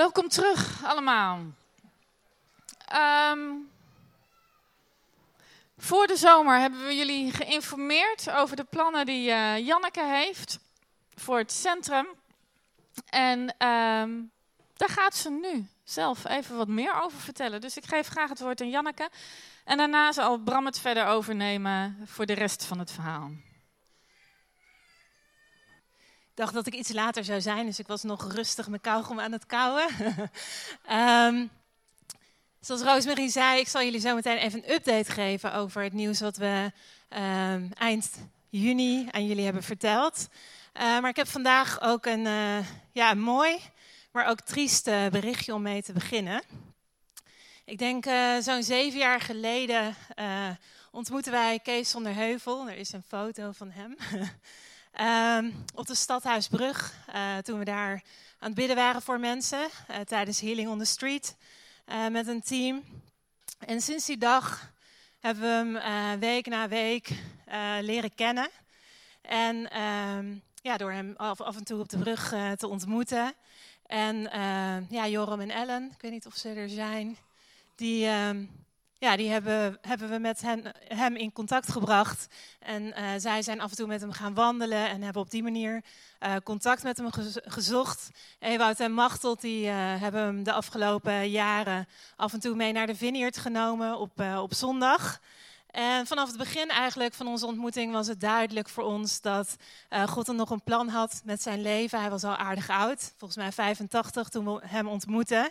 Welkom terug allemaal. Ehm, voor de zomer hebben we jullie geïnformeerd over de plannen die uh, Janneke heeft voor het centrum. En ehm, daar gaat ze nu zelf even wat meer over vertellen. Dus ik geef graag het woord aan Janneke. En daarna zal Bram het verder overnemen voor de rest van het verhaal. Dacht dat ik iets later zou zijn, dus ik was nog rustig mijn kauwgom aan het kauwen. um, zoals Roosmarie zei, ik zal jullie zo meteen even een update geven over het nieuws wat we um, eind juni aan jullie hebben verteld. Uh, maar ik heb vandaag ook een, uh, ja, mooi, maar ook triest uh, berichtje om mee te beginnen. Ik denk zo'n zeven jaar geleden ontmoetten wij Kees van der Heuvel. Er is een foto van hem. Um, op de Stadhuisbrug, uh, toen we daar aan het bidden waren voor mensen uh, tijdens Healing on the Street uh, met een team. En sinds die dag hebben we hem week na week leren kennen. En ehm, ja, door hem af, en toe op de brug te ontmoeten. En ja, Joram en Ellen, ik weet niet of ze er zijn, die um, ja, die hebben, hebben we met hen, hem in contact gebracht. En uh, zij zijn af en toe met hem gaan wandelen en hebben op die manier uh, contact met hem gezocht. Ewout en Machtelt die, uh, hebben hem de afgelopen jaren af en toe mee naar de vineyard genomen op, op zondag. En vanaf het begin eigenlijk van onze ontmoeting was het duidelijk voor ons dat God er nog een plan had met zijn leven. Hij was al aardig oud, volgens mij 85 toen we hem ontmoetten.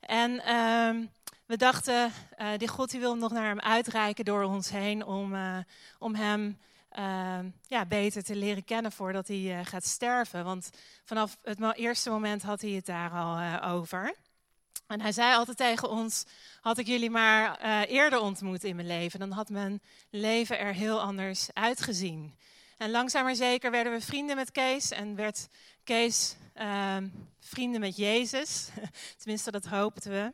En ehm, we dachten, uh, die God die wil nog naar hem uitreiken door ons heen om, uh, om hem uh, ja, beter te leren kennen voordat hij gaat sterven. Want vanaf het eerste moment had hij het daar al over. En hij zei altijd tegen ons, had ik jullie maar eerder ontmoet in mijn leven, dan had mijn leven er heel anders uitgezien. En langzaam maar zeker werden we vrienden met Kees en werd Kees vrienden met Jezus. Tenminste, dat hoopten we.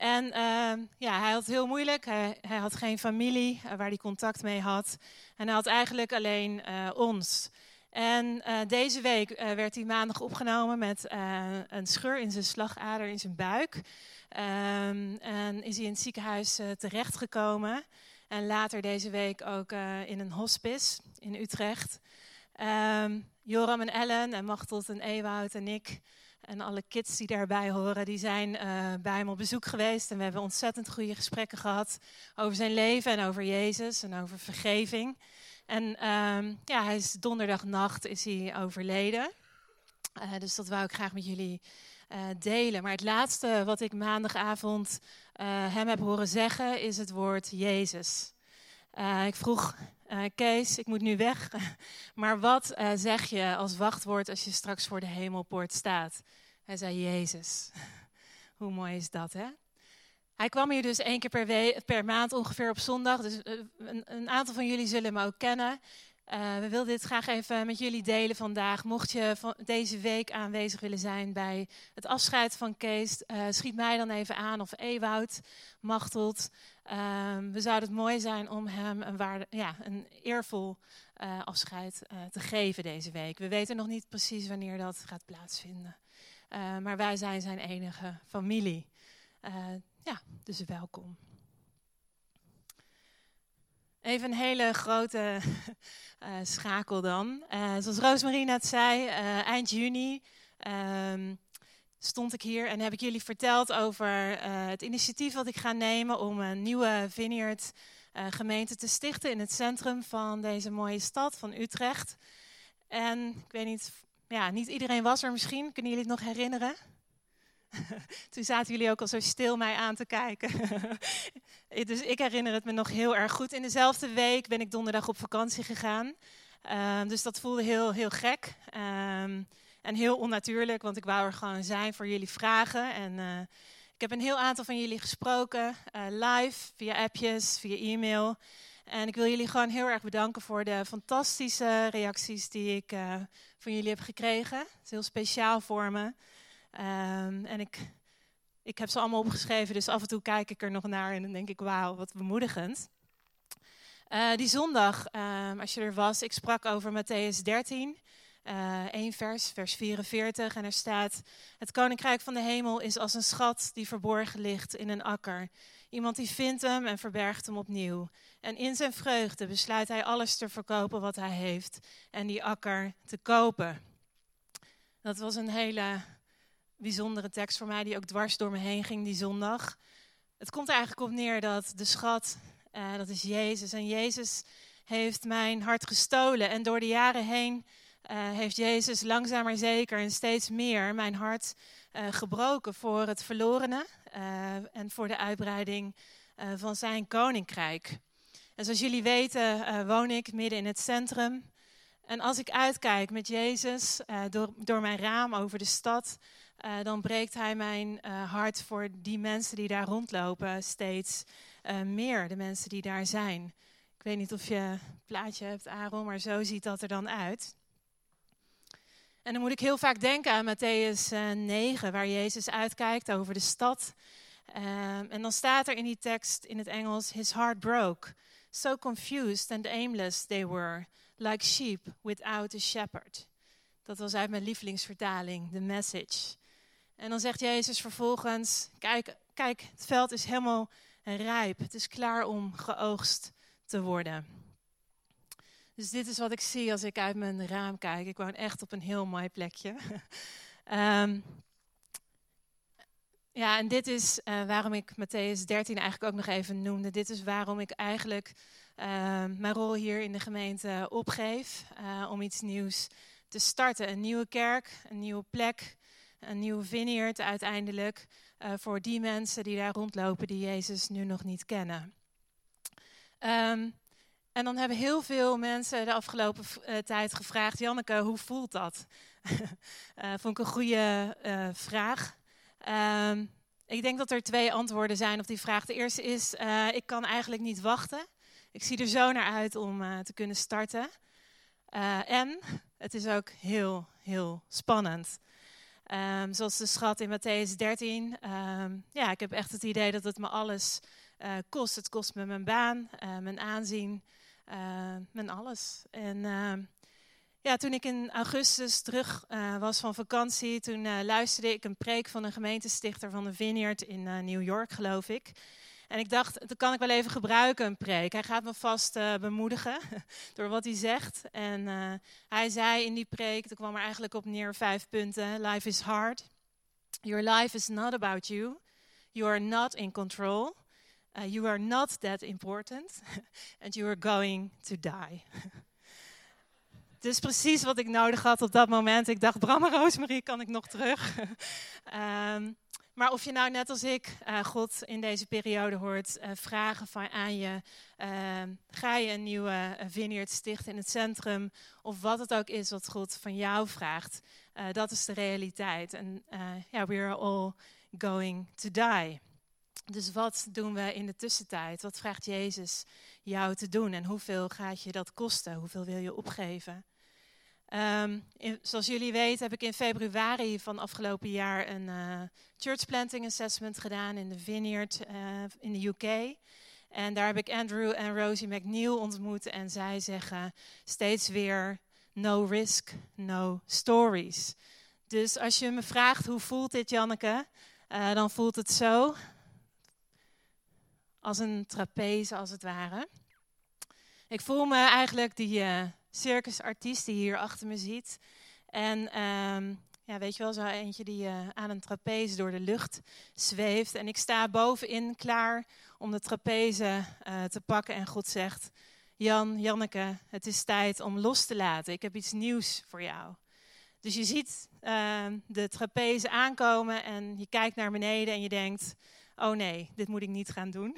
En uh, ja, hij had heel moeilijk. Hij, had geen familie uh, waar hij contact mee had. En hij had eigenlijk alleen uh, ons. En uh, deze week werd hij maandag opgenomen met een scheur in zijn slagader in zijn buik. Um, en is hij in het ziekenhuis terechtgekomen. En later deze week ook in een hospice in Utrecht. Um, Joram en Ellen en Machtelt en Ewout en ik en alle kids die daarbij horen, die zijn uh, bij hem op bezoek geweest. En we hebben ontzettend goede gesprekken gehad over zijn leven en over Jezus en over vergeving. En um, ja, hij is donderdagnacht is hij overleden. Uh, dus dat wou ik graag met jullie uh, delen. Maar het laatste wat ik maandagavond hem heb horen zeggen is het woord Jezus. ik vroeg Kees, ik moet nu weg. maar wat zeg je als wachtwoord als je straks voor de hemelpoort staat? Hij zei Jezus. Hoe mooi is dat, hè? Hij kwam hier dus één keer per, per maand ongeveer op zondag. Dus uh, een, een, aantal van jullie zullen hem ook kennen. Uh, we wilden dit graag even met jullie delen vandaag. Mocht je deze week aanwezig willen zijn bij het afscheid van Kees, uh, schiet mij dan even aan of Ewoud, Machtelt. Ehm, we zouden het mooi zijn om hem een, waarde, ja, een eervol afscheid te geven deze week. We weten nog niet precies wanneer dat gaat plaatsvinden. Uh, maar wij zijn zijn enige familie. Uh, ja, dus welkom. Even een hele grote uh, schakel dan. zoals Roosmarie net zei, eind juni ehm, stond ik hier en heb ik jullie verteld over het initiatief wat ik ga nemen om een nieuwe vineyard gemeente te stichten in het centrum van deze mooie stad van Utrecht. En ik weet niet ja, niet iedereen was er misschien. Kunnen jullie het nog herinneren? Toen zaten jullie ook al zo stil mij aan te kijken. dus ik herinner het me nog heel erg goed. In dezelfde week ben ik donderdag op vakantie gegaan. Uh, dus dat voelde heel, heel gek. Um, en heel onnatuurlijk, want ik wou er gewoon zijn voor jullie vragen. En uh, ik heb een heel aantal van jullie gesproken, uh, live, via appjes, via e-mail. En ik wil jullie gewoon heel erg bedanken voor de fantastische reacties die ik uh, van jullie heb gekregen. Het is heel speciaal voor me. Um, en ik, ik heb ze allemaal opgeschreven, dus af en toe kijk ik er nog naar en dan denk ik, wauw, wat bemoedigend. Uh, die zondag, uh, als je er was, ik sprak over Matthäus 13. Uh, vers, vers 44. En er staat: Het koninkrijk van de hemel is als een schat die verborgen ligt in een akker. Iemand die vindt hem en verbergt hem opnieuw. En in zijn vreugde besluit hij alles te verkopen wat hij heeft en die akker te kopen. Dat was een hele bijzondere tekst voor mij, die ook dwars door me heen ging die zondag. Het komt er eigenlijk op neer dat de schat, uh, dat is Jezus. En Jezus heeft mijn hart gestolen. En door de jaren heen heeft Jezus langzaam maar zeker en steeds meer mijn hart uh, gebroken voor het verlorene en voor de uitbreiding van zijn koninkrijk. En zoals jullie weten woon ik midden in het centrum. En als ik uitkijk met Jezus door, door mijn raam over de stad, dan breekt hij mijn hart voor die mensen die daar rondlopen steeds meer. De mensen die daar zijn. Ik weet niet of je plaatje hebt, Aaron, maar zo ziet dat er dan uit. En dan moet ik heel vaak denken aan Matthäus 9, waar Jezus uitkijkt over de stad. en dan staat er in die tekst in het Engels: His heart broke. So confused and aimless they were, like sheep without a shepherd. Dat was uit mijn lievelingsvertaling, The Message. En dan zegt Jezus vervolgens: Kijk, kijk, het veld is helemaal rijp. Het is klaar om geoogst te worden. Dus dit is wat ik zie als ik uit mijn raam kijk. Ik woon echt op een heel mooi plekje. um, ja, en dit is uh, waarom ik Matthäus 13 eigenlijk ook nog even noemde. Dit is waarom ik eigenlijk uh, mijn rol hier in de gemeente opgeef. Uh, om iets nieuws te starten. Een nieuwe kerk, een nieuwe plek een nieuwe vineyard uiteindelijk uh, voor die mensen die daar rondlopen die Jezus nu nog niet kennen. Um, en dan hebben heel veel mensen de afgelopen uh, tijd gevraagd, Janneke, hoe voelt dat? uh, vond ik een goede vraag. Um, ik denk dat er twee antwoorden zijn op die vraag. De eerste is, ik kan eigenlijk niet wachten. Ik zie er zo naar uit om te kunnen starten. en het is ook heel, heel spannend. Um, zoals de schat in Matthäus 13. Um, ehm, ja, ik heb echt het idee dat het me alles kost. Het kost me mijn baan, mijn aanzien, mijn alles. En ehm, ja, toen ik in augustus terug eh, was van vakantie, toen luisterde ik een preek van een gemeentestichter van de Vineyard in New York, geloof ik. En ik dacht, dat kan ik wel even gebruiken, een preek. Hij gaat me vast bemoedigen door wat hij zegt. En hij zei in die preek, er kwam er eigenlijk op neer vijf punten. Life is hard. Your life is not about you. You are not in control. Uh, you are not that important. And you are going to die. Dus precies wat ik nodig had op dat moment. Ik dacht, Bram en Roosmarie, kan ik nog terug? um, Maar of je nou net als ik uh, God in deze periode hoort uh, vragen van aan je, uh, ga je een nieuwe vineyard stichten in het centrum, of wat het ook is wat God van jou vraagt, dat is de realiteit. En ja, we are all going to die. Dus wat doen we in de tussentijd? Wat vraagt Jezus jou te doen en hoeveel gaat je dat kosten? Hoeveel wil je opgeven? In, zoals jullie weten heb ik in februari van afgelopen jaar een uh, church planting assessment gedaan in de Vineyard uh, in de UK. En daar heb ik Andrew en Rosie McNeil ontmoet en zij zeggen steeds weer no risk, no stories. Dus als je me vraagt hoe voelt dit Janneke, uh, dan voelt het zo als een trapeze als het ware. Ik voel me eigenlijk die circusartiest die hier achter me ziet. En um, ja, weet je wel, zo eentje die uh, aan een trapeze door de lucht zweeft. En ik sta bovenin klaar om de trapeze uh, te pakken. En God zegt, Jan, Janneke, het is tijd om los te laten. Ik heb iets nieuws voor jou. Dus je ziet uh, de trapeze aankomen en je kijkt naar beneden en je denkt oh nee, dit moet ik niet gaan doen.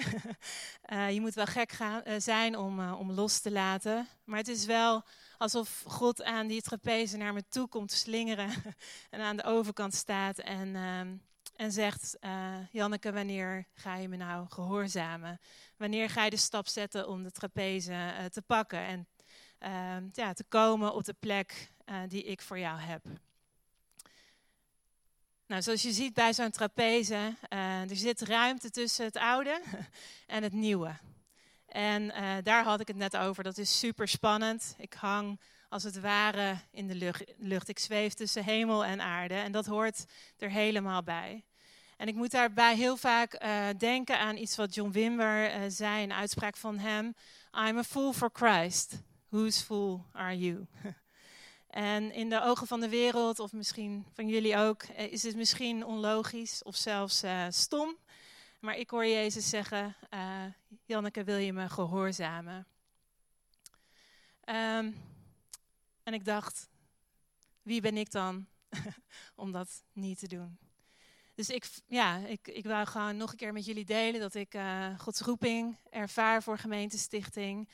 uh, je moet wel gek gaan, uh, zijn om, uh, om los te laten. Maar het is wel alsof God aan die trapeze naar me toe komt slingeren en aan de overkant staat en, en zegt, Janneke, wanneer ga je me nou gehoorzamen? Wanneer ga je de stap zetten om de trapeze te pakken en ja, te komen op de plek die ik voor jou heb? Nou, zoals je ziet bij zo'n trapeze, uh, er zit ruimte tussen het oude en het nieuwe. En uh, daar had ik het net over. Dat is super spannend. Ik hang als het ware in de lucht. Ik zweef tussen hemel en aarde en dat hoort er helemaal bij. En ik moet daarbij heel vaak uh, denken aan iets wat John Wimber uh, zei, een uitspraak van hem. I'm a fool for Christ. Whose fool are you? en in de ogen van de wereld, of misschien van jullie ook, uh, is het misschien onlogisch of zelfs stom. Maar ik hoor Jezus zeggen, Janneke, wil je me gehoorzamen? Um, en ik dacht, wie ben ik dan om dat niet te doen? Dus ik, ja, ik, ik wou gewoon nog een keer met jullie delen dat ik Gods roeping ervaar voor gemeentestichting.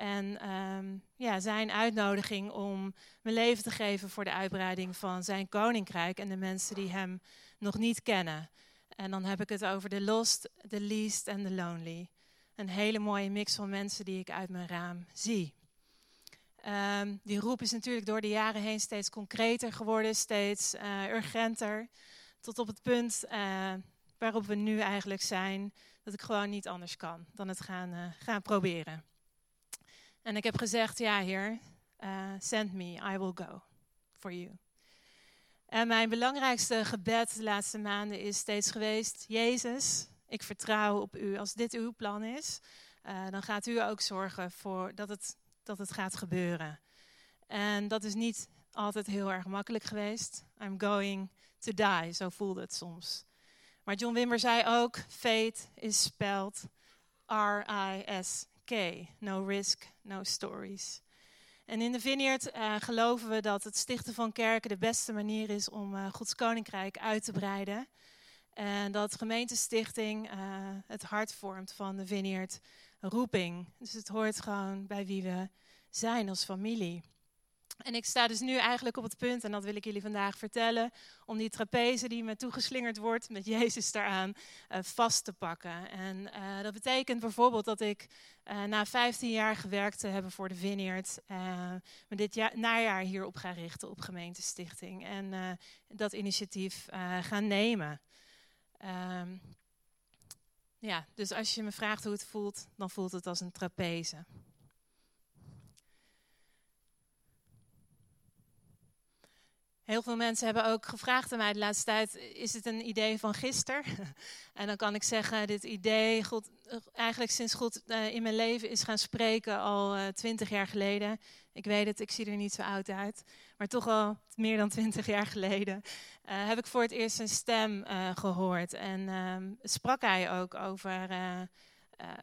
En um, ja, zijn uitnodiging om mijn leven te geven voor de uitbreiding van zijn koninkrijk en de mensen die hem nog niet kennen. En dan heb ik het over de lost, de least en de lonely. Een hele mooie mix van mensen die ik uit mijn raam zie. Um, die roep is natuurlijk door de jaren heen steeds concreter geworden, steeds uh, urgenter. Tot op het punt uh, waarop we nu eigenlijk zijn, dat ik gewoon niet anders kan dan het gaan, uh, gaan proberen. En ik heb gezegd, ja heer, send me, I will go for you. En mijn belangrijkste gebed de laatste maanden is steeds geweest, Jezus, ik vertrouw op u. Als dit uw plan is, dan gaat u ook zorgen voor dat het dat het gaat gebeuren. En dat is niet altijd heel erg makkelijk geweest. I'm going to die, zo voelde het soms. Maar John Wimber zei ook, fate is spelled R-I-S-K. No risk, no stories. En in de Vineyard uh, geloven we dat het stichten van kerken de beste manier is om uh, Gods Koninkrijk uit te breiden. En dat gemeentestichting uh, het hart vormt van de Vineyard roeping. Dus het hoort gewoon bij wie we zijn als familie. En ik sta dus nu eigenlijk op het punt, en dat wil ik jullie vandaag vertellen, om die trapeze die me toegeslingerd wordt met Jezus daaraan uh, vast te pakken. En uh, dat betekent bijvoorbeeld dat ik uh, na 15 jaar gewerkt te hebben voor de Vineyard, me dit jaar, najaar hierop ga richten op gemeentestichting en dat initiatief gaan nemen. Um, ja, dus als je me vraagt hoe het voelt, dan voelt het als een trapeze. Heel veel mensen hebben ook gevraagd aan mij de laatste tijd: is het een idee van gisteren? en dan kan ik zeggen: dit idee, God, eigenlijk sinds God uh, in mijn leven is gaan spreken al uh, twintig jaar geleden. Ik weet het, ik zie er niet zo oud uit, maar toch al meer dan twintig jaar geleden uh, heb ik voor het eerst zijn stem gehoord. En ehm, sprak hij ook over,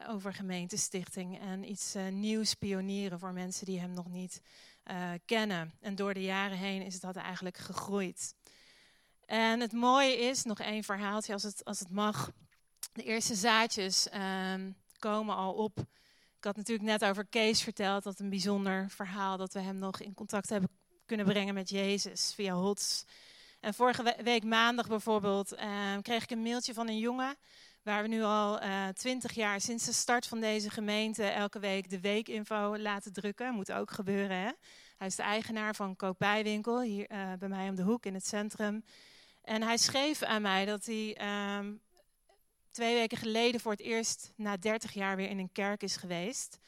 over gemeentestichting en iets nieuws pionieren voor mensen die hem nog niet uh, kennen. En door de jaren heen is dat eigenlijk gegroeid. En het mooie is, nog één verhaaltje als het, als het mag. De eerste zaadjes um, komen al op. Ik had natuurlijk net over Kees verteld, dat een bijzonder verhaal dat we hem nog in contact hebben kunnen brengen met Jezus via HOTS. En vorige week maandag bijvoorbeeld uh, kreeg ik een mailtje van een jongen waar we nu al eh, twintig jaar sinds de start van deze gemeente elke week de weekinfo laten drukken. Moet ook gebeuren, hè? Hij is de eigenaar van Koopijwinkel, hier uh, bij mij om de hoek in het centrum. En hij schreef aan mij dat hij um, twee weken geleden voor het eerst na 30 jaar weer in een kerk is geweest.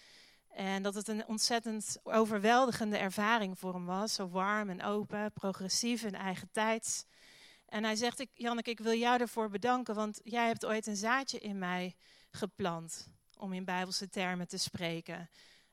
En dat het een ontzettend overweldigende ervaring voor hem was. Zo warm en open, progressief en eigen tijds. En hij zegt, ik, Janneke, ik wil jou ervoor bedanken, want jij hebt ooit een zaadje in mij geplant, om in bijbelse termen te spreken.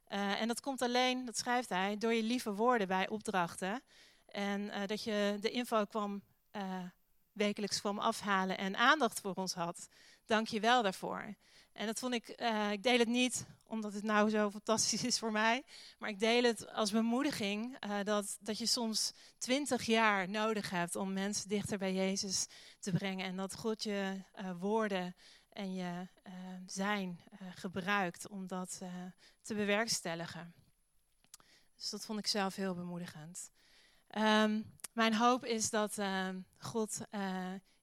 Uh, en dat komt alleen, dat schrijft hij, door je lieve woorden bij opdrachten. En uh, dat je de info kwam, uh, wekelijks kwam afhalen en aandacht voor ons had. Dank je wel daarvoor. En dat vond ik, uh, ik deel het niet omdat het nou zo fantastisch is voor mij, maar ik deel het als bemoediging uh, dat, dat je soms twintig jaar nodig hebt om mensen dichter bij Jezus te brengen en dat God je uh, woorden en je zijn gebruikt om dat te bewerkstelligen. Dus dat vond ik zelf heel bemoedigend. Um, mijn hoop is dat God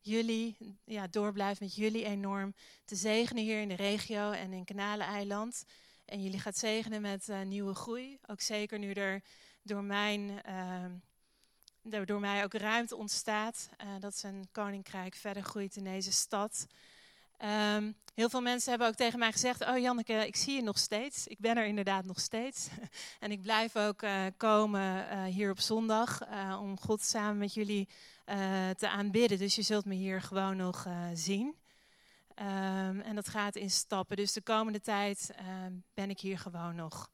jullie, ja, doorblijft met jullie enorm te zegenen hier in de regio en in Kanaleneiland. En jullie gaat zegenen met uh, nieuwe groei. Ook zeker nu er door, mijn, uh, door mij ook ruimte ontstaat. Uh, dat zijn koninkrijk verder groeit in deze stad. Ehm, heel veel mensen hebben ook tegen mij gezegd: Oh Janneke, ik zie je nog steeds. Ik ben er inderdaad nog steeds. en ik blijf ook uh, komen uh, hier op zondag uh, om God samen met jullie te aanbidden. Dus je zult me hier gewoon nog zien. Um, en dat gaat in stappen. Dus de komende tijd um, ben ik hier gewoon nog.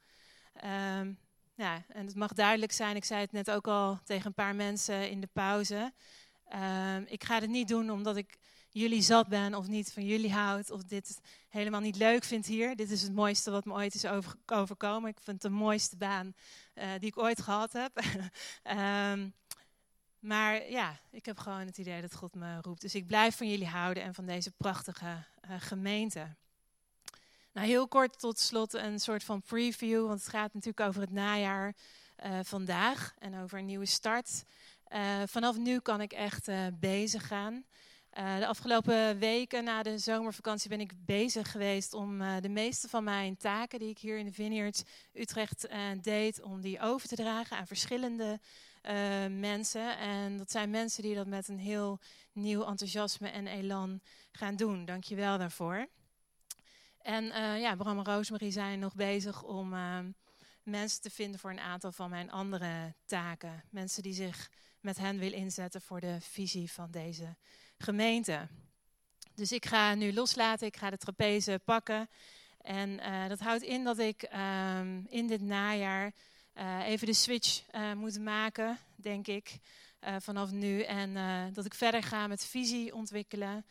Ja, en het mag duidelijk zijn, ik zei het net ook al tegen een paar mensen in de pauze. ik ga het niet doen omdat ik jullie zat ben of niet van jullie houd of dit helemaal niet leuk vind hier. Dit is het mooiste wat me ooit is over, overkomen. Ik vind het de mooiste baan uh, die ik ooit gehad heb. um, maar ja, ik heb gewoon het idee dat God me roept. Dus ik blijf van jullie houden en van deze prachtige uh, gemeente. Nou, heel kort tot slot een soort van preview, want het gaat natuurlijk over het najaar uh, vandaag en over een nieuwe start. Vanaf nu kan ik echt bezig gaan. Uh, de afgelopen weken na de zomervakantie ben ik bezig geweest om uh, de meeste van mijn taken die ik hier in de Vineyard Utrecht uh, deed, om die over te dragen aan verschillende mensen. En dat zijn mensen die dat met een heel nieuw enthousiasme en elan gaan doen. Dank je wel daarvoor. En ja, Bram en zijn nog bezig om mensen te vinden voor een aantal van mijn andere taken. Mensen die zich met hen willen inzetten voor de visie van deze gemeente. Dus ik ga nu loslaten, ik ga de trapeze pakken. En uh, dat houdt in dat ik um, in dit najaar uh, even de switch uh, moet maken, denk ik, vanaf nu. En dat ik verder ga met visie ontwikkelen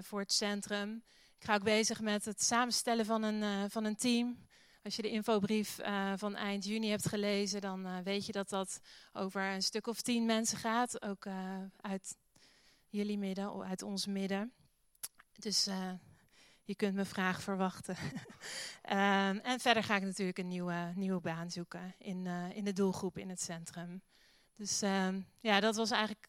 voor het centrum. Ik ga ook bezig met het samenstellen van een, van een team. Als je de infobrief van eind juni hebt gelezen, dan weet je dat dat over een stuk of tien mensen gaat. Ook uit jullie midden, uit ons midden. Dus uh, je kunt mijn vraag verwachten. um, en verder ga ik natuurlijk een nieuwe, nieuwe baan zoeken in, uh, in de doelgroep in het centrum. Dus ja, dat was eigenlijk.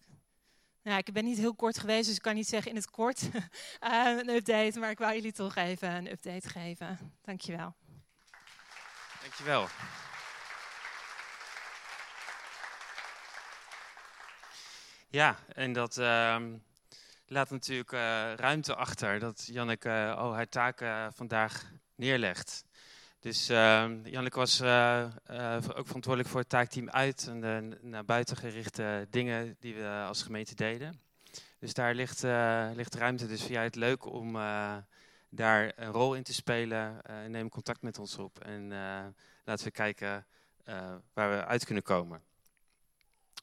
Nou, ik ben niet heel kort geweest, dus ik kan niet zeggen in het kort een update. Maar ik wou jullie toch even een update geven. Dankjewel. Dankjewel. Ja, en dat uh, laat natuurlijk uh, ruimte achter dat Janneke uh, al haar taken vandaag neerlegt. Dus ehm, Janneke was eh, ook verantwoordelijk voor het taakteam uit en de naar buiten gerichte dingen die we als gemeente deden. Dus daar ligt, ligt ruimte. Dus vind jij het leuk om daar een rol in te spelen? neem contact met ons op en laten we kijken waar we uit kunnen komen.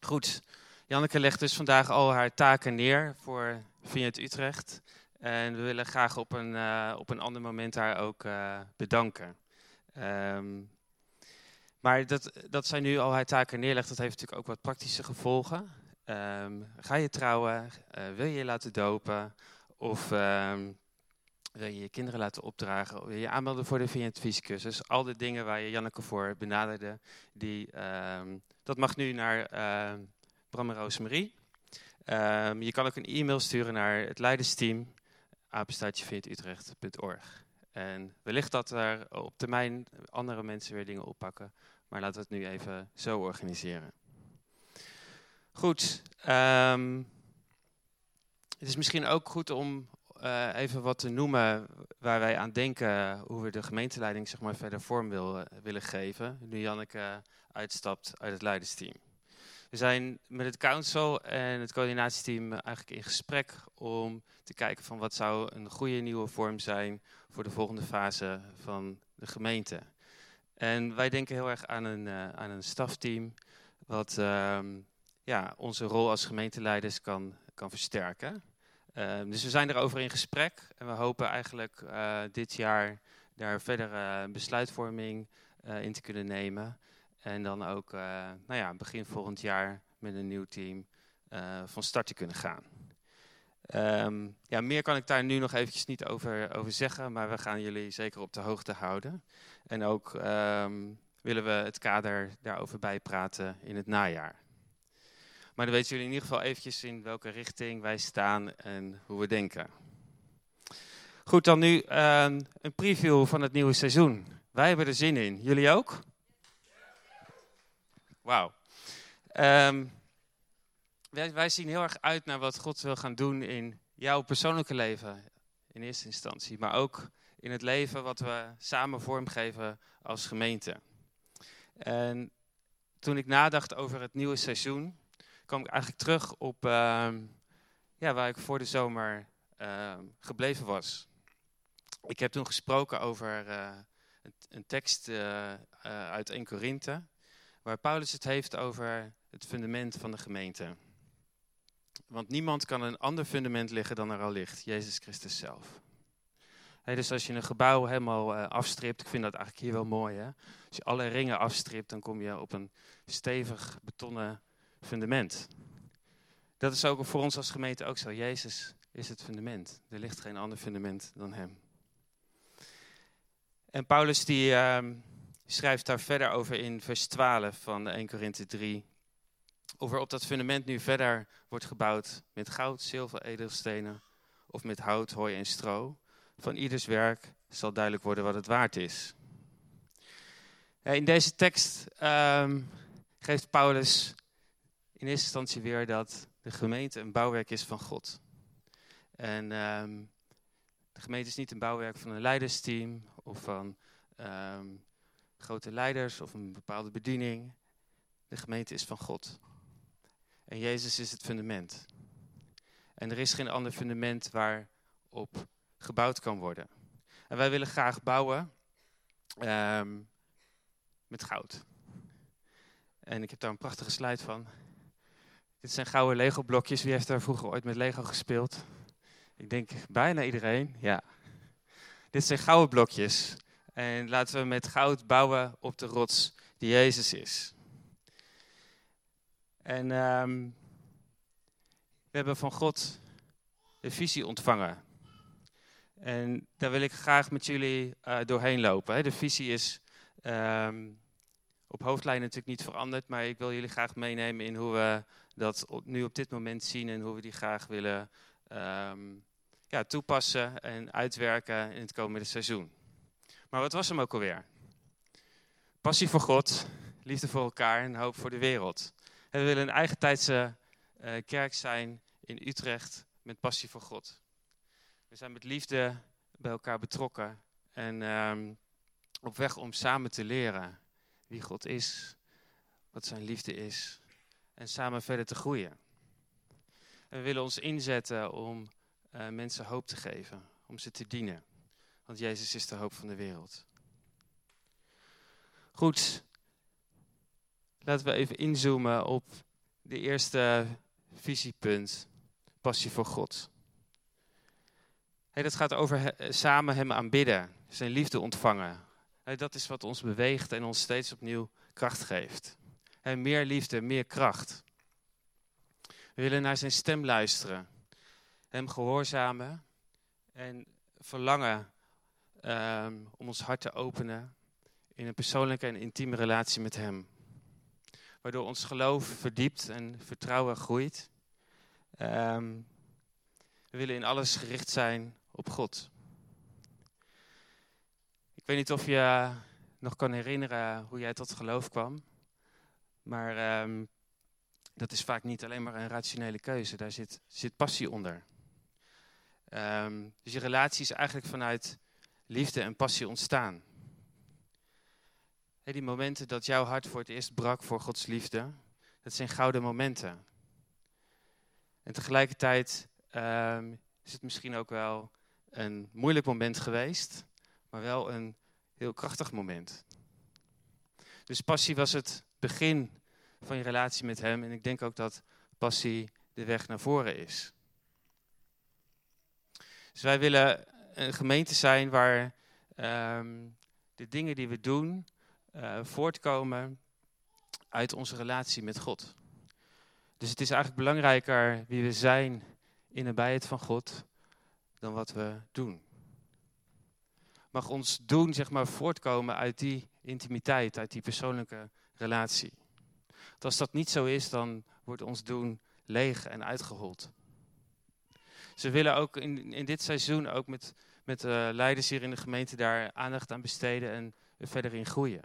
Goed. Janneke legt dus vandaag al haar taken neer voor Vineyard Utrecht. En we willen graag op een, uh, op een ander moment haar ook uh, bedanken. Um, maar dat, dat zij nu al haar taken neerlegt, dat heeft natuurlijk ook wat praktische gevolgen. Um, ga je trouwen? Uh, wil je je laten dopen? Of um, wil je je kinderen laten opdragen? Wil je aanmelden voor de Vineyard Visiecursus? Al de dingen waar je Janneke voor benaderde, die, dat mag nu naar Bram en Roosmarie. Um, je kan ook een e-mail sturen naar het leidersteam, apenstaatjeveertutrecht.org. En wellicht dat er op termijn andere mensen weer dingen oppakken, maar laten we het nu even zo organiseren. Goed, um, het is misschien ook goed om uh, even wat te noemen waar wij aan denken, hoe we de gemeenteleiding zeg maar, verder vorm wil, willen geven, nu Janneke uitstapt uit het leidersteam. We zijn met het council en het coördinatieteam eigenlijk in gesprek om te kijken van wat zou een goede nieuwe vorm zijn voor de volgende fase van de gemeente. En wij denken heel erg aan een, uh, aan een stafteam wat uh, ja, onze rol als gemeenteleiders kan, kan versterken. Uh, dus we zijn erover in gesprek en we hopen eigenlijk uh, dit jaar daar verder besluitvorming in te kunnen nemen. En dan ook uh, nou ja, begin volgend jaar met een nieuw team uh, van start te kunnen gaan. Um, ja, meer kan ik daar nu nog eventjes niet over, over zeggen, maar we gaan jullie zeker op de hoogte houden. En ook um, willen we het kader daarover bijpraten in het najaar. Maar dan weten jullie in ieder geval eventjes in welke richting wij staan en hoe we denken. Goed, dan nu um, een preview van het nieuwe seizoen. Wij hebben er zin in. Jullie ook? Wauw. Um, wij, wij, zien heel erg uit naar wat God wil gaan doen in jouw persoonlijke leven. in eerste instantie, maar ook in het leven wat we samen vormgeven als gemeente. En toen ik nadacht over het nieuwe seizoen, kwam ik eigenlijk terug op ehm, ja, waar ik voor de zomer ehm, gebleven was. Ik heb toen gesproken over uh, een, tekst uh, uh, uit 1 Korinthe, waar Paulus het heeft over het fundament van de gemeente. Want niemand kan een ander fundament liggen dan er al ligt, Jezus Christus zelf. dus als je een gebouw helemaal uh, afstript, ik vind dat eigenlijk hier wel mooi. Hè? Als je alle ringen afstript, dan kom je op een stevig betonnen fundament. Dat is ook voor ons als gemeente ook zo. Jezus is het fundament. Er ligt geen ander fundament dan Hem. En Paulus die, uh, schrijft daar verder over in vers 12 van 1 Korinthe 3. Of er op dat fundament nu verder wordt gebouwd met goud, zilver, edelstenen of met hout, hooi en stro. Van ieders werk zal duidelijk worden wat het waard is. In deze tekst um, geeft Paulus in eerste instantie weer dat de gemeente een bouwwerk is van God. En um, de gemeente is niet een bouwwerk van een leidersteam of van um, grote leiders of een bepaalde bediening. De gemeente is van God. En Jezus is het fundament. En er is geen ander fundament waarop gebouwd kan worden. En wij willen graag bouwen um, met goud. En ik heb daar een prachtige slide van. Dit zijn gouden Lego blokjes. Wie heeft daar vroeger ooit met Lego gespeeld? Ik denk bijna iedereen, ja. Dit zijn gouden blokjes. En laten we met goud bouwen op de rots die Jezus is. En um, we hebben van God de visie ontvangen. En daar wil ik graag met jullie uh, doorheen lopen. De visie is um, op hoofdlijnen natuurlijk niet veranderd, maar ik wil jullie graag meenemen in hoe we dat nu op dit moment zien en hoe we die graag willen um, ja, toepassen en uitwerken in het komende seizoen. Maar wat was hem ook alweer? Passie voor God, liefde voor elkaar en hoop voor de wereld. We willen een eigen tijdse uh, kerk zijn in Utrecht met passie voor God. We zijn met liefde bij elkaar betrokken en um, op weg om samen te leren wie God is, wat zijn liefde is en samen verder te groeien. En we willen ons inzetten om uh, mensen hoop te geven, om ze te dienen. Want Jezus is de hoop van de wereld. Goed, laten we even inzoomen op de eerste visiepunt, passie voor God. Hey, dat gaat over samen Hem aanbidden, Zijn liefde ontvangen. Hey, dat is wat ons beweegt en ons steeds opnieuw kracht geeft. Meer liefde, meer kracht. We willen naar Zijn stem luisteren, Hem gehoorzamen en verlangen um, om ons hart te openen in een persoonlijke en intieme relatie met Hem. Waardoor ons geloof verdiept en vertrouwen groeit. Um, we willen in alles gericht zijn op God. Ik weet niet of je nog kan herinneren hoe jij tot geloof kwam. Maar um, dat is vaak niet alleen maar een rationele keuze. Daar zit, zit passie onder. Dus je relatie is eigenlijk vanuit liefde en passie ontstaan. Die momenten dat jouw hart voor het eerst brak voor Gods liefde, dat zijn gouden momenten. En tegelijkertijd um, is het misschien ook wel een moeilijk moment geweest, maar wel een heel krachtig moment. Dus passie was het begin van je relatie met Hem en ik denk ook dat passie de weg naar voren is. Dus wij willen een gemeente zijn waar um, de dingen die we doen uh, voortkomen uit onze relatie met God. Dus het is eigenlijk belangrijker wie we zijn in de bijheid van God dan wat we doen. Mag ons doen zeg maar voortkomen uit die intimiteit, uit die persoonlijke relatie. Als dat niet zo is, dan wordt ons doen leeg en uitgehold. Ze willen ook in, in dit seizoen ook met, met uh, leiders hier in de gemeente daar aandacht aan besteden en verder in groeien.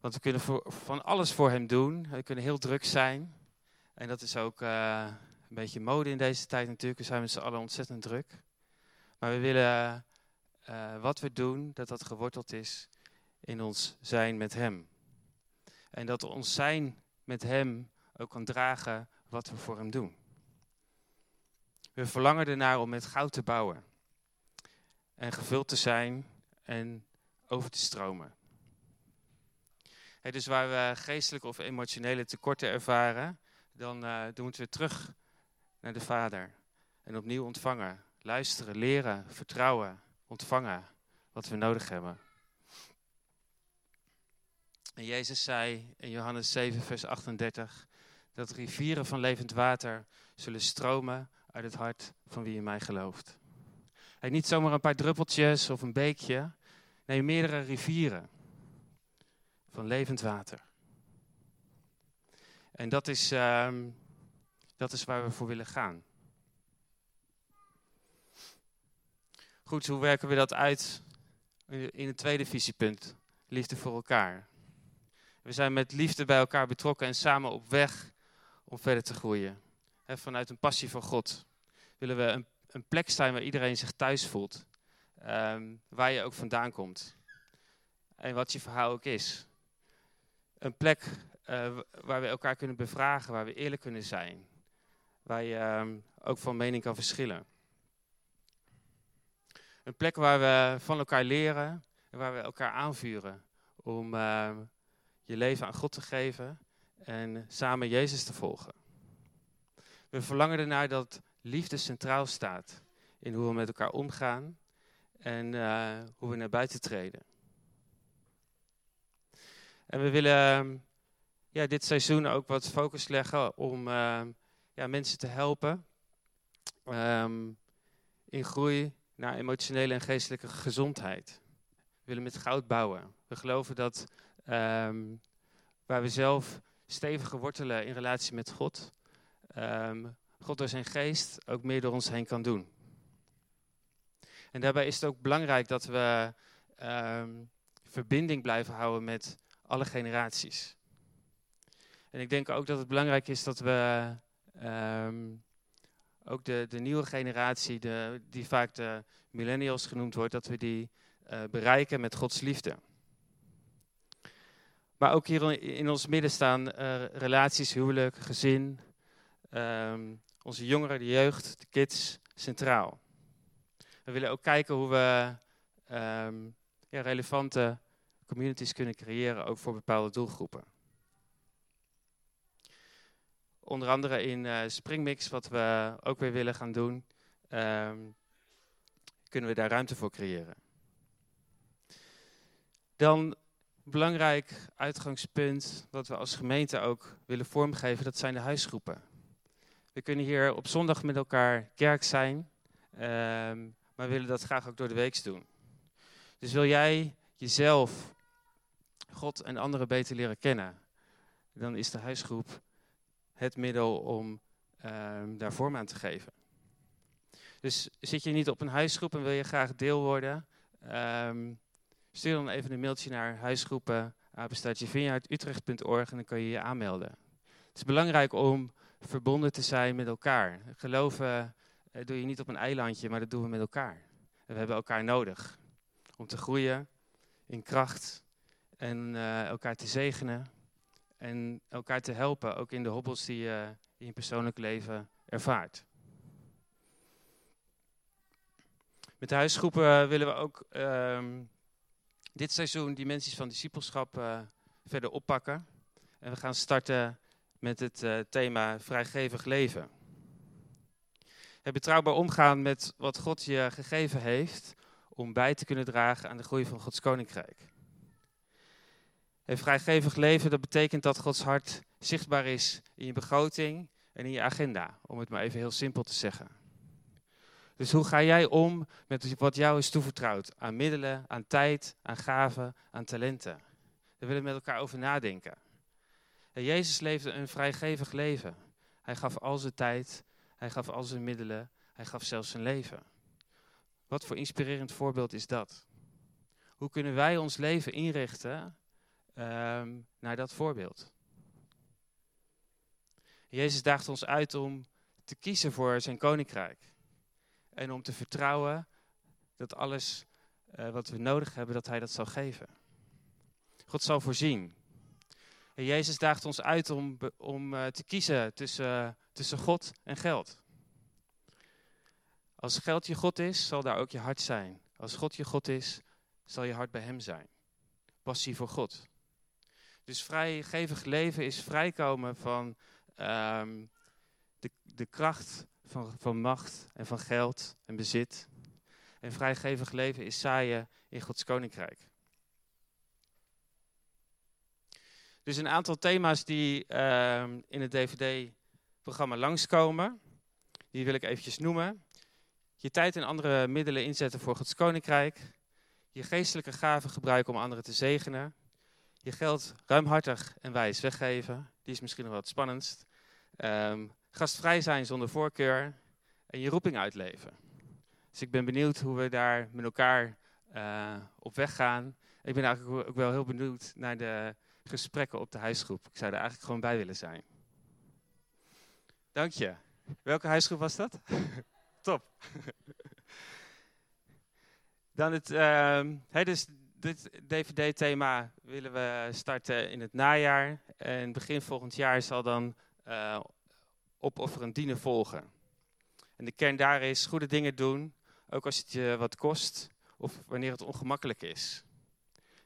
Want we kunnen van alles voor hem doen. We kunnen heel druk zijn. En dat is ook uh, een beetje mode in deze tijd natuurlijk. We zijn met z'n allen ontzettend druk. Maar we willen uh, wat we doen, dat dat geworteld is in ons zijn met Hem. En dat ons zijn met Hem ook kan dragen wat we voor Hem doen. We verlangen ernaar om met goud te bouwen. En gevuld te zijn en over te stromen. dus waar we geestelijke of emotionele tekorten ervaren, dan, dan moeten we terug naar de Vader. En opnieuw ontvangen, luisteren, leren, vertrouwen, ontvangen wat we nodig hebben. En Jezus zei in Johannes 7, vers 38, dat rivieren van levend water zullen stromen uit het hart van wie in mij gelooft. Niet zomaar een paar druppeltjes of een beekje, nee, meerdere rivieren van levend water. En dat is, um, dat is waar we voor willen gaan. Goed, hoe werken we dat uit in het tweede visiepunt? Liefde voor elkaar. We zijn met liefde bij elkaar betrokken en samen op weg om verder te groeien. Vanuit een passie voor God willen we een, een, plek zijn waar iedereen zich thuis voelt. Ehm, waar je ook vandaan komt. En wat je verhaal ook is. Een plek uh, waar we elkaar kunnen bevragen, waar we eerlijk kunnen zijn. Waar je um, ook van mening kan verschillen. Een plek waar we van elkaar leren en waar we elkaar aanvuren om uh, je leven aan God te geven en samen Jezus te volgen. We verlangen ernaar dat liefde centraal staat in hoe we met elkaar omgaan en uh, hoe we naar buiten treden. En we willen ja, dit seizoen ook wat focus leggen om uh, ja, mensen te helpen um, in groei naar emotionele en geestelijke gezondheid. We willen met goud bouwen. We geloven dat waar we zelf stevige wortelen in relatie met God, um, God door zijn geest ook meer door ons heen kan doen. En daarbij is het ook belangrijk dat we um, verbinding blijven houden met alle generaties. En ik denk ook dat het belangrijk is dat we um, ook de, de nieuwe generatie, de, die vaak de millennials genoemd wordt, dat we die uh, bereiken met Gods liefde. Maar ook hier in ons midden staan uh, relaties, huwelijk, gezin, um, onze jongeren, de jeugd, de kids, centraal. We willen ook kijken hoe we um, ja, relevante communities kunnen creëren, ook voor bepaalde doelgroepen. Onder andere in uh, Springmix, wat we ook weer willen gaan doen, um, kunnen we daar ruimte voor creëren. Dan belangrijk uitgangspunt wat we als gemeente ook willen vormgeven, dat zijn de huisgroepen. We kunnen hier op zondag met elkaar kerk zijn, um, maar willen dat graag ook door de week doen. Dus wil jij jezelf, God en anderen beter leren kennen, dan is de huisgroep het middel om um, daar vorm aan te geven. Dus zit je niet op een huisgroep en wil je graag deel worden, um, stuur dan even een mailtje naar huisgroepen en dan kan je je aanmelden. Het is belangrijk om verbonden te zijn met elkaar. Geloven uh, doe je niet op een eilandje, maar dat doen we met elkaar. We hebben elkaar nodig om te groeien in kracht en uh, elkaar te zegenen en elkaar te helpen, ook in de hobbels die je in je persoonlijk leven ervaart. Met de huisgroepen willen we ook uh, dit seizoen dimensies van discipelschap uh, verder oppakken. En we gaan starten met het uh, thema vrijgevig leven. Het betrouwbaar omgaan met wat God je gegeven heeft om bij te kunnen dragen aan de groei van Gods koninkrijk. Een vrijgevig leven, dat betekent dat Gods hart zichtbaar is in je begroting en in je agenda, om het maar even heel simpel te zeggen. Dus hoe ga jij om met wat jou is toevertrouwd aan middelen, aan tijd, aan gaven, aan talenten? Daar willen we met elkaar over nadenken. Jezus leefde een vrijgevig leven. Hij gaf al zijn tijd, hij gaf al zijn middelen, hij gaf zelfs zijn leven. Wat voor inspirerend voorbeeld is dat? Hoe kunnen wij ons leven inrichten um, naar dat voorbeeld? Jezus daagt ons uit om te kiezen voor zijn koninkrijk. En om te vertrouwen dat alles uh, wat we nodig hebben, dat hij dat zal geven. God zal voorzien. En Jezus daagt ons uit om, om uh, te kiezen tussen, tussen God en geld. Als geld je God is, zal daar ook je hart zijn. Als God je God is, zal je hart bij Hem zijn. Passie voor God. Dus vrijgevig leven is vrijkomen van um, de, de kracht van, van macht en van geld en bezit. En vrijgevig leven is zaaien in Gods koninkrijk. Dus een aantal thema's die uh, in het DVD-programma langskomen, die wil ik eventjes noemen. Je tijd en andere middelen inzetten voor Gods koninkrijk. Je geestelijke gaven gebruiken om anderen te zegenen. Je geld ruimhartig en wijs weggeven. Die is misschien nog wat spannendst. Um, gastvrij zijn zonder voorkeur. En je roeping uitleven. Dus ik ben benieuwd hoe we daar met elkaar uh, op weg gaan. Ik ben eigenlijk ook wel heel benieuwd naar de gesprekken op de huisgroep. Ik zou er eigenlijk gewoon bij willen zijn. Dank je. Welke huisgroep was dat? Top. Dan het, uh, dus dit DVD-thema willen we starten in het najaar. En begin volgend jaar zal dan uh, opofferend dienen volgen. En de kern daar is goede dingen doen, ook als het je wat kost of wanneer het ongemakkelijk is.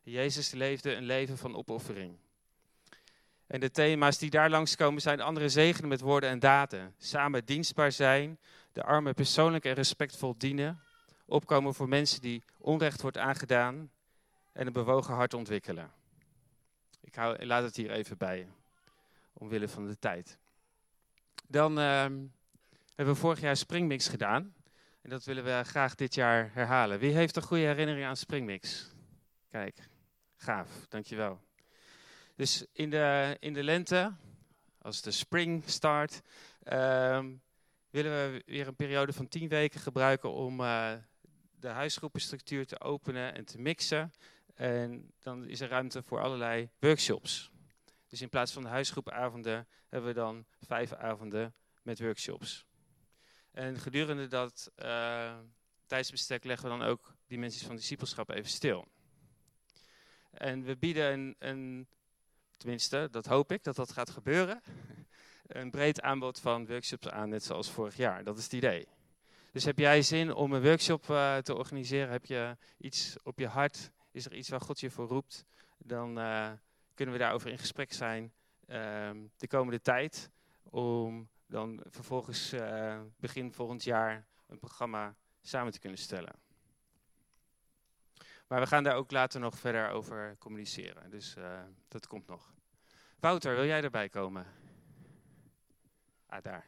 Jezus leefde een leven van opoffering. En de thema's die daar langskomen zijn andere zegenen met woorden en daden. Samen dienstbaar zijn, de armen persoonlijk en respectvol dienen, opkomen voor mensen die onrecht wordt aangedaan en een bewogen hart ontwikkelen. Ik, hou, laat het hier even bij, omwille van de tijd. Dan uh, hebben we vorig jaar Springmix gedaan. En dat willen we graag dit jaar herhalen. Wie heeft een goede herinnering aan Springmix? Kijk, gaaf, dankjewel. Dus in de, in de lente, als de spring start, uh, willen we weer een periode van tien weken gebruiken om uh, de huisgroepenstructuur te openen en te mixen. En dan is er ruimte voor allerlei workshops. Dus in plaats van de huisgroepavonden hebben we dan vijf avonden met workshops. En gedurende dat uh, tijdsbestek leggen we dan ook dimensies van discipelschap even stil. En we bieden een, een, tenminste, dat hoop ik dat dat gaat gebeuren, een breed aanbod van workshops aan, net zoals vorig jaar. Dat is het idee. Dus heb jij zin om een workshop uh, te organiseren? Heb je iets op je hart? Is er iets waar God je voor roept? Dan uh, kunnen we daarover in gesprek zijn uh, de komende tijd. Om dan vervolgens uh, begin volgend jaar een programma samen te kunnen stellen. Maar we gaan daar ook later nog verder over communiceren. Dus dat komt nog. Wouter, wil jij erbij komen? Ah, daar.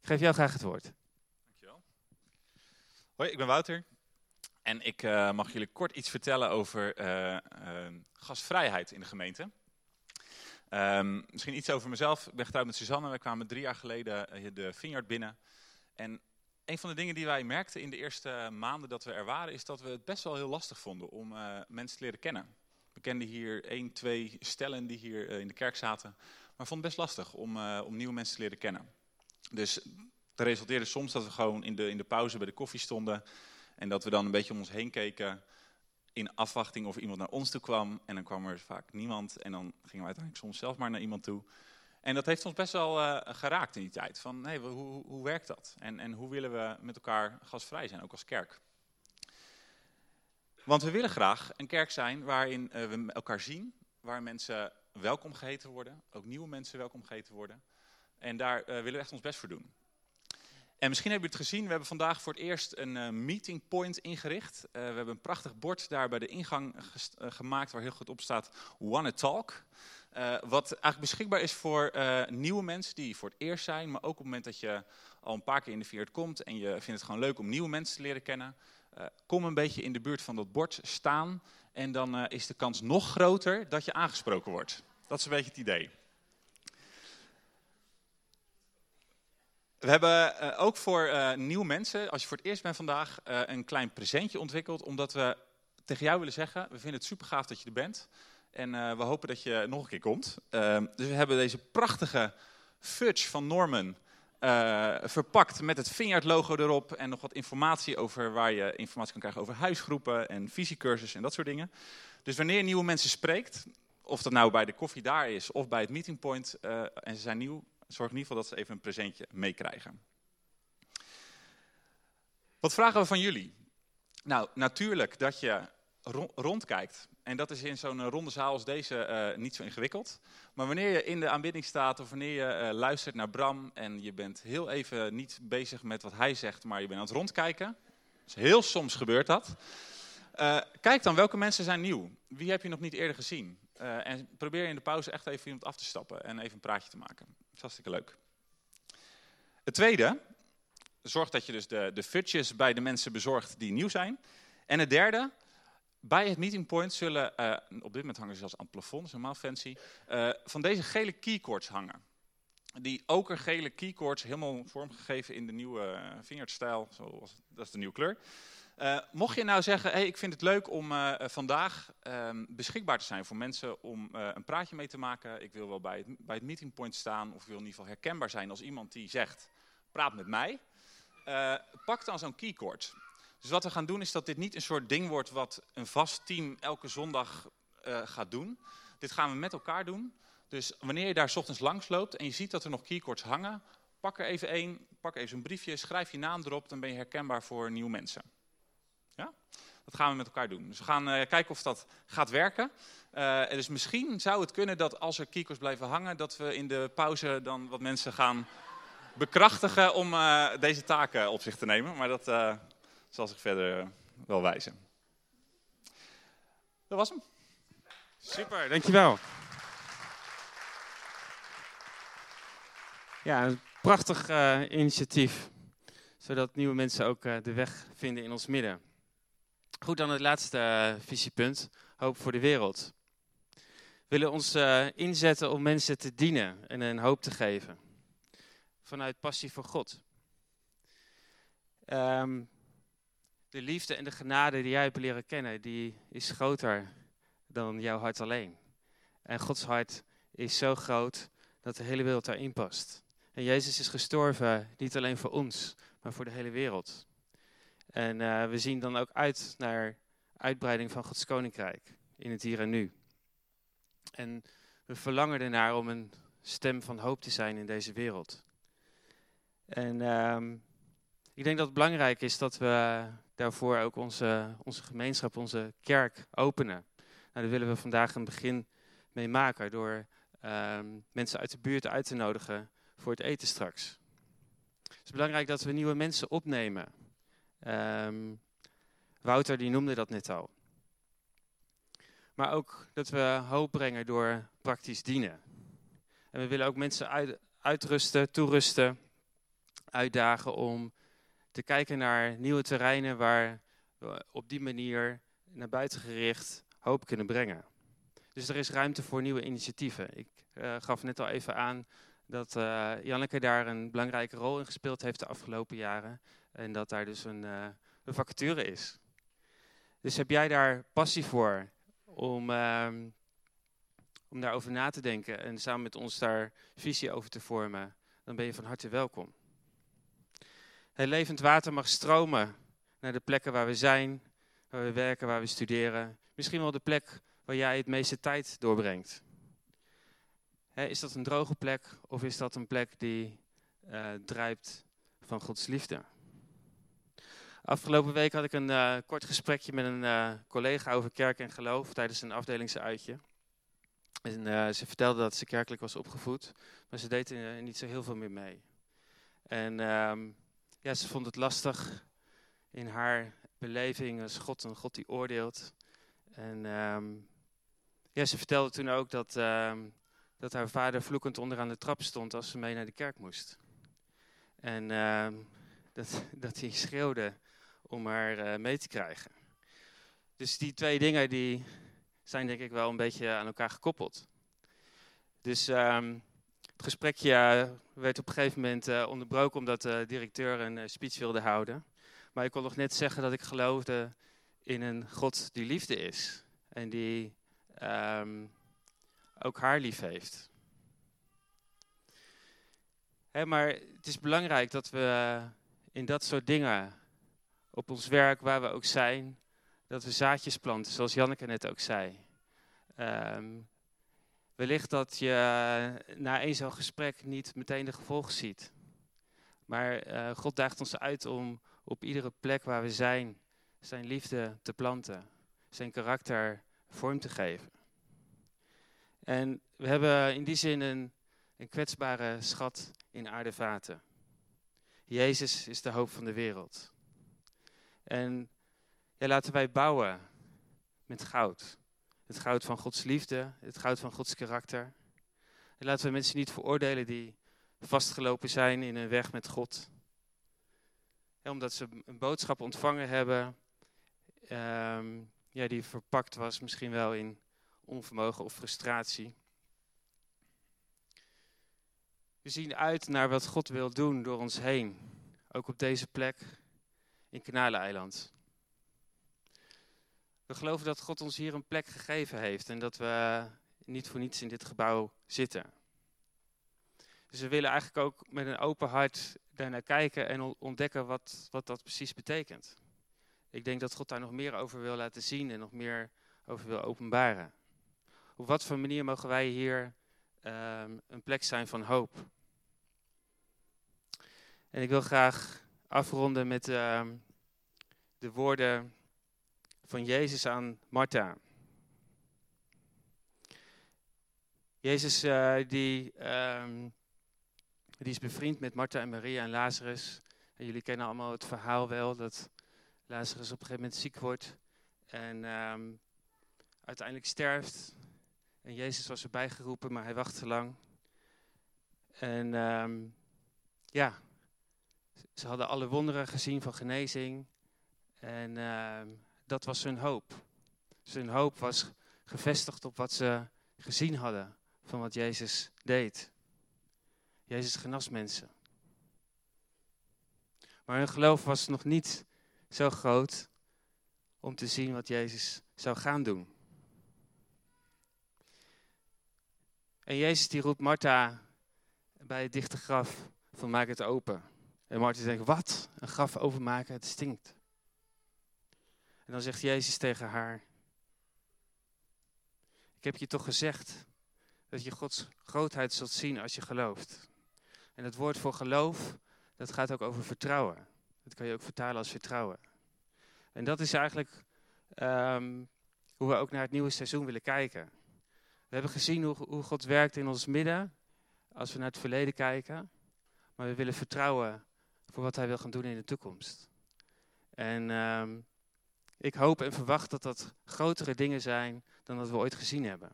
Ik geef jou graag het woord. Dankjewel. Hoi, ik ben Wouter. En ik uh, mag jullie kort iets vertellen over uh, uh, gasvrijheid in de gemeente. Um, misschien iets over mezelf. Ik ben getrouwd met Suzanne. We kwamen drie jaar geleden de Vineyard binnen. En een van de dingen die wij merkten in de eerste maanden dat we er waren... is dat we het best wel heel lastig vonden om mensen te leren kennen. We kenden hier één, twee stellen die hier in de kerk zaten... Maar vond het best lastig om, uh, om nieuwe mensen te leren kennen. Dus dat resulteerde soms dat we gewoon in de, in de pauze bij de koffie stonden. En dat we dan een beetje om ons heen keken. In afwachting of iemand naar ons toe kwam. En dan kwam er vaak niemand. En dan gingen we uiteindelijk soms zelf maar naar iemand toe. En dat heeft ons best wel uh, geraakt in die tijd. Van hey, hoe, hoe werkt dat? En, en hoe willen we met elkaar gasvrij zijn, ook als kerk? Want we willen graag een kerk zijn waarin uh, we elkaar zien. Waar mensen welkom geheten worden. Ook nieuwe mensen welkom geheten worden. En daar uh, willen we echt ons best voor doen. En misschien hebben jullie het gezien, we hebben vandaag voor het eerst een meeting point ingericht. We hebben een prachtig bord daar bij de ingang gemaakt waar heel goed op staat Wanna Talk. Wat eigenlijk beschikbaar is voor nieuwe mensen die voor het eerst zijn. Maar ook op het moment dat je al een paar keer in de Viert komt en je vindt het gewoon leuk om nieuwe mensen te leren kennen. kom een beetje in de buurt van dat bord staan en dan is de kans nog groter dat je aangesproken wordt. Dat is een beetje het idee. We hebben ook voor nieuwe mensen, als je voor het eerst bent vandaag, een klein presentje ontwikkeld. Omdat we tegen jou willen zeggen, we vinden het super gaaf dat je er bent. En we hopen dat je nog een keer komt. Ehm, dus we hebben deze prachtige fudge van Norman uh, verpakt met het Vineyard-logo erop en nog wat informatie over waar je informatie kan krijgen over huisgroepen en visiecursus en dat soort dingen. Dus wanneer je nieuwe mensen spreekt, of dat nou bij de koffie daar is of bij het meetingpoint uh, en ze zijn nieuw, zorg in ieder geval dat ze even een presentje meekrijgen. Wat vragen we van jullie? Nou, natuurlijk dat je rondkijkt. En dat is in zo'n eh, ronde zaal als deze uh, niet zo ingewikkeld. Maar wanneer je in de aanbidding staat of wanneer je uh, luistert naar Bram en je bent heel even niet bezig met wat hij zegt, maar je bent aan het rondkijken. Dus heel soms gebeurt dat. Kijk dan welke mensen zijn nieuw. Wie heb je nog niet eerder gezien? en probeer in de pauze echt even iemand af te stappen en even een praatje te maken. Dat is hartstikke leuk. Het tweede, zorg dat je dus de, de bij de mensen bezorgt die nieuw zijn. En het derde, bij het meeting point zullen, uh, op dit moment hangen ze zelfs aan het plafond, dat is helemaal fancy, uh, van deze gele keycords hangen. Die okergele keycords, helemaal vormgegeven in de nieuwe vingerstijl, zoals, dat is de nieuwe kleur. Mocht je nou zeggen, hey, ik vind het leuk om vandaag ehm, beschikbaar te zijn voor mensen om een praatje mee te maken. Ik wil wel bij het, bij het meeting point staan of wil in ieder geval herkenbaar zijn als iemand die zegt, praat met mij. pak dan zo'n keycord. Dus wat we gaan doen is dat dit niet een soort ding wordt wat een vast team elke zondag uh, gaat doen. Dit gaan we met elkaar doen. Dus wanneer je daar s ochtends langs loopt en je ziet dat er nog keycords hangen, pak er even één, pak even een briefje, schrijf je naam erop, dan ben je herkenbaar voor nieuwe mensen. Ja? Dat gaan we met elkaar doen. Dus we gaan uh, kijken of dat gaat werken. Uh, dus misschien zou het kunnen dat als er keycords blijven hangen, dat we in de pauze dan wat mensen gaan bekrachtigen om deze taken op zich te nemen. Maar dat zal zich verder eh, wel wijzen. Dat was hem. Super, dankjewel. Ja, een prachtig uh, initiatief. Zodat nieuwe mensen ook uh, de weg vinden in ons midden. Goed, dan het laatste visiepunt. Hoop voor de wereld. We willen ons inzetten om mensen te dienen en een hoop te geven. Vanuit passie voor God. Um, de liefde en de genade die jij hebt leren kennen, die is groter dan jouw hart alleen. En Gods hart is zo groot dat de hele wereld daarin past. En Jezus is gestorven niet alleen voor ons, maar voor de hele wereld. En uh, we zien dan ook uit naar uitbreiding van Gods koninkrijk in het hier en nu. En we verlangen ernaar om een stem van hoop te zijn in deze wereld. En uh, ik denk dat het belangrijk is dat we daarvoor ook onze, onze gemeenschap, onze kerk openen. Nou, daar willen we vandaag een begin mee maken door um, mensen uit de buurt uit te nodigen voor het eten straks. Het is belangrijk dat we nieuwe mensen opnemen. Um, Wouter die noemde dat net al. Maar ook dat we hoop brengen door praktisch dienen. En we willen ook mensen uit, uitrusten, toerusten, uitdagen om te kijken naar nieuwe terreinen waar we op die manier naar buiten gericht hoop kunnen brengen. Dus er is ruimte voor nieuwe initiatieven. Ik uh, gaf net al even aan dat uh, Janneke daar een belangrijke rol in gespeeld heeft de afgelopen jaren. En dat daar dus een, uh, een vacature is. Dus heb jij daar passie voor om, ehm, om daarover na te denken en samen met ons daar visie over te vormen, dan ben je van harte welkom. Het levend water mag stromen naar de plekken waar we zijn, waar we werken, waar we studeren. Misschien wel de plek waar jij het meeste tijd doorbrengt. is dat een droge plek of is dat een plek die uh, druipt van Gods liefde? Afgelopen week had ik een uh, kort gesprekje met een uh, collega over kerk en geloof tijdens een afdelingsuitje. En ze vertelde dat ze kerkelijk was opgevoed, maar ze deed er niet zo heel veel meer mee. En ehm, ja, ze vond het lastig in haar beleving als God een God die oordeelt. En um, ja, ze vertelde toen ook dat, um, dat haar vader vloekend onderaan de trap stond als ze mee naar de kerk moest. En um, dat, dat hij schreeuwde om haar uh, mee te krijgen. Dus die twee dingen die zijn denk ik wel een beetje aan elkaar gekoppeld. Dus gesprekje eh, werd op een gegeven moment uh, onderbroken omdat de directeur een uh, speech wilde houden. Maar ik kon nog net zeggen dat ik geloofde in een God die liefde is. En die um, ook haar lief heeft. Hè, maar het is belangrijk dat we in dat soort dingen, op ons werk, waar we ook zijn, dat we zaadjes planten, zoals Janneke net ook zei. Ehm, wellicht dat je na één zo'n gesprek niet meteen de gevolgen ziet. Maar eh, God daagt ons uit om op iedere plek waar we zijn, zijn liefde te planten, zijn karakter vorm te geven. En we hebben in die zin een, een kwetsbare schat in aardevaten. Jezus is de hoop van de wereld. En laten wij bouwen met goud. Het goud van Gods liefde, het goud van Gods karakter. En laten we mensen niet veroordelen die vastgelopen zijn in hun weg met God. omdat ze een boodschap ontvangen hebben ehm, ja, die verpakt was misschien wel in onvermogen of frustratie. We zien uit naar wat God wil doen door ons heen. Ook op deze plek in Kanaleiland. We geloven dat God ons hier een plek gegeven heeft en dat we niet voor niets in dit gebouw zitten. Dus we willen eigenlijk ook met een open hart daarnaar kijken en ontdekken wat, wat dat precies betekent. Ik denk dat God daar nog meer over wil laten zien en nog meer over wil openbaren. Op wat voor manier mogen wij hier um, een plek zijn van hoop? En ik wil graag afronden met um, de woorden van Jezus aan Martha. Jezus uh, die, um, die is bevriend met Martha en Maria en Lazarus. En jullie kennen allemaal het verhaal wel dat Lazarus op een gegeven moment ziek wordt en um, uiteindelijk sterft. En Jezus was erbij geroepen, maar hij wachtte te lang. En um, ja, ze hadden alle wonderen gezien van genezing. En um, dat was hun hoop. Dus hun hoop was gevestigd op wat ze gezien hadden van wat Jezus deed. Jezus genas mensen. Maar hun geloof was nog niet zo groot om te zien wat Jezus zou gaan doen. En Jezus die roept Martha bij het dichte graf van maak het open. En Martha zegt, wat? Een graf openmaken, het stinkt. En dan zegt Jezus tegen haar, ik heb je toch gezegd dat je Gods grootheid zult zien als je gelooft. En het woord voor geloof, dat gaat ook over vertrouwen. Dat kan je ook vertalen als vertrouwen. En dat is eigenlijk um, hoe we ook naar het nieuwe seizoen willen kijken. We hebben gezien hoe, hoe God werkt in ons midden, als we naar het verleden kijken. Maar we willen vertrouwen voor wat Hij wil gaan doen in de toekomst. En um, ik hoop en verwacht dat dat grotere dingen zijn dan dat we ooit gezien hebben.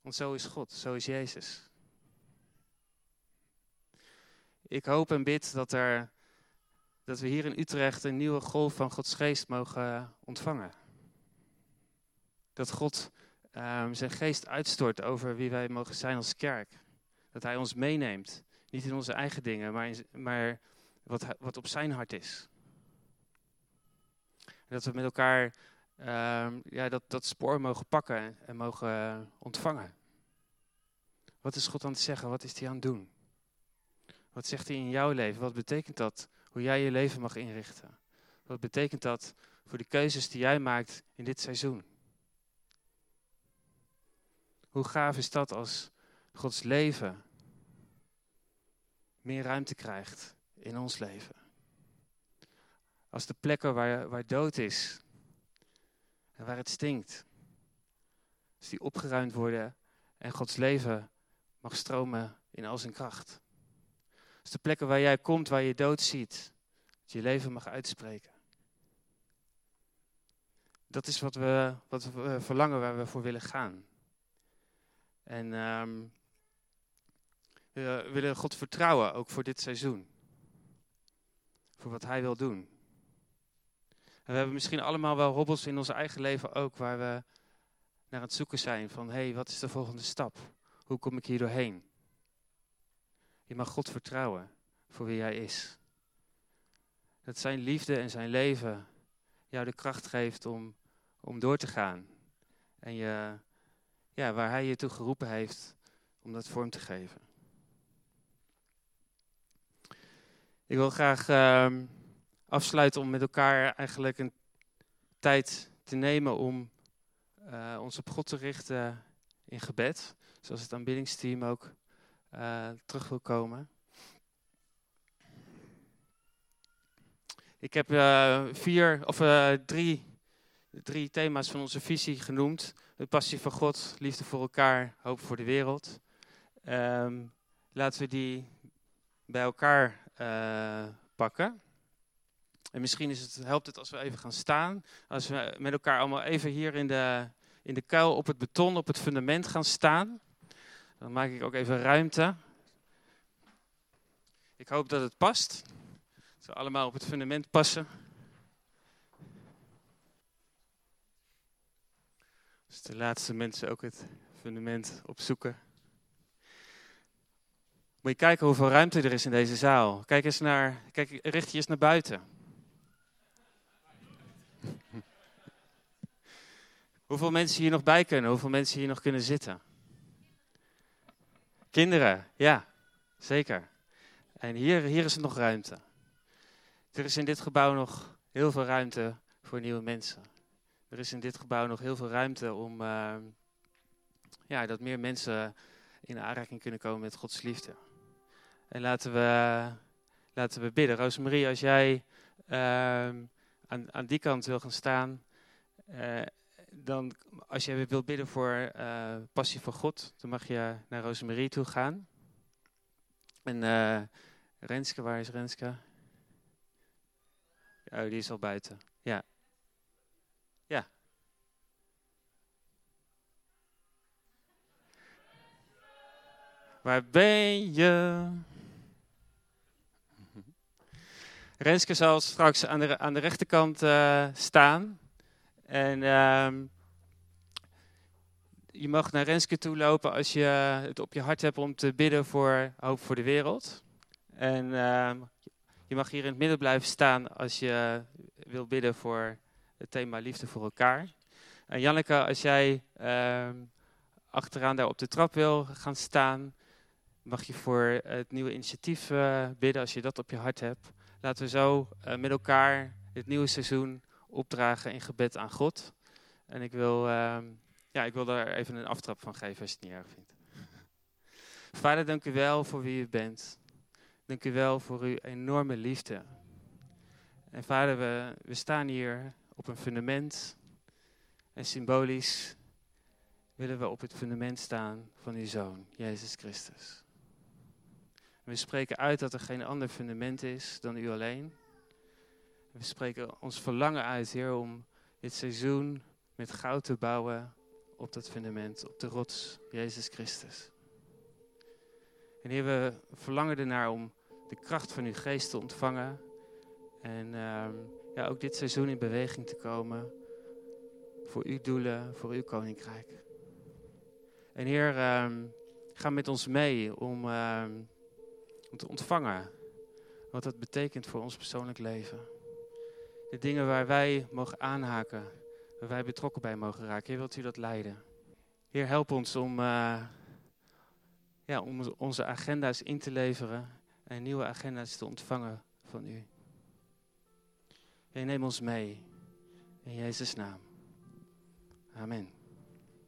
Want zo is God, zo is Jezus. Ik hoop en bid dat, er, dat we hier in Utrecht een nieuwe golf van Gods geest mogen ontvangen. Dat God um, zijn geest uitstort over wie wij mogen zijn als kerk. Dat Hij ons meeneemt, niet in onze eigen dingen, maar, in, maar wat, wat op zijn hart is. En dat we met elkaar um, ja, dat, dat spoor mogen pakken en mogen ontvangen. Wat is God aan het zeggen? Wat is hij aan het doen? Wat zegt hij in jouw leven? Wat betekent dat? Hoe jij je leven mag inrichten? Wat betekent dat voor de keuzes die jij maakt in dit seizoen? Hoe gaaf is dat als Gods leven meer ruimte krijgt in ons leven? Als de plekken waar, waar dood is en waar het stinkt, als die opgeruimd worden en Gods leven mag stromen in al zijn kracht. Als de plekken waar jij komt, waar je dood ziet, dat je leven mag uitspreken. Dat is wat we, wat we verlangen, waar we voor willen gaan. En um, we willen God vertrouwen, ook voor dit seizoen. Voor wat Hij wil doen. We hebben misschien allemaal wel hobbels in ons eigen leven ook, waar we naar het zoeken zijn van, hé, hey, wat is de volgende stap? Hoe kom ik hier doorheen? Je mag God vertrouwen voor wie Hij is. Dat Zijn liefde en Zijn leven jou de kracht geeft om, om door te gaan. En je, ja, waar Hij je toe geroepen heeft om dat vorm te geven. Ik wil graag ehm, afsluiten om met elkaar eigenlijk een tijd te nemen om uh, ons op God te richten in gebed. Zoals het aanbiddingsteam ook uh, terug wil komen. Ik heb uh, vier of drie, drie thema's van onze visie genoemd. De passie van God, liefde voor elkaar, hoop voor de wereld. Um, laten we die bij elkaar pakken. En misschien is het, helpt het als we even gaan staan. Als we met elkaar allemaal even hier in de, in de kuil op het beton, op het fundament gaan staan. Dan maak ik ook even ruimte. Ik hoop dat het past. Dat we allemaal op het fundament passen. Dus de laatste mensen ook het fundament opzoeken. Moet je kijken hoeveel ruimte er is in deze zaal. Kijk eens naar, kijk, richt je eens naar buiten. Hoeveel mensen hier nog bij kunnen? Hoeveel mensen hier nog kunnen zitten? Kinderen, ja, zeker. En hier, hier is er nog ruimte. Er is in dit gebouw nog heel veel ruimte voor nieuwe mensen. Er is in dit gebouw nog heel veel ruimte om uh, ja, dat meer mensen in aanraking kunnen komen met Gods liefde. En laten we, laten we bidden. Rosemarie, als jij uh, aan, aan die kant wil gaan staan, uh, dan, als jij wilt bidden voor uh, passie voor God, dan mag je naar Rosemarie toe gaan. En uh, Renske, waar is Renske? Oh, die is al buiten. Ja. Ja. Waar ben je? Renske zal straks aan de, aan de rechterkant uh, staan. En uh, je mag naar Renske toe lopen als je het op je hart hebt om te bidden voor hoop voor de wereld. En uh, je mag hier in het midden blijven staan als je wil bidden voor het thema liefde voor elkaar. En Janneke, als jij uh, achteraan daar op de trap wil gaan staan, mag je voor het nieuwe initiatief uh, bidden als je dat op je hart hebt. Laten we zo uh, met elkaar het nieuwe seizoen opdragen in gebed aan God. En ik wil, uh, ja, ik wil daar even een aftrap van geven als je het niet erg vindt. Vader, dank u wel voor wie u bent. Dank u wel voor uw enorme liefde. En vader, we, we staan hier op een fundament. En symbolisch willen we op het fundament staan van uw Zoon, Jezus Christus. We spreken uit dat er geen ander fundament is dan u alleen. We spreken ons verlangen uit, Heer, om dit seizoen met goud te bouwen op dat fundament, op de rots, Jezus Christus. En Heer, we verlangen ernaar om de kracht van uw geest te ontvangen. En uh, ja, ook dit seizoen in beweging te komen voor uw doelen, voor uw koninkrijk. En Heer, uh, ga met ons mee om, uh, om te ontvangen wat dat betekent voor ons persoonlijk leven de dingen waar wij mogen aanhaken, waar wij betrokken bij mogen raken. Heer, wilt u dat leiden? Heer, help ons om, uh, ja, om onze agenda's in te leveren en nieuwe agenda's te ontvangen van u. Heer, neem ons mee. In Jezus' naam. Amen.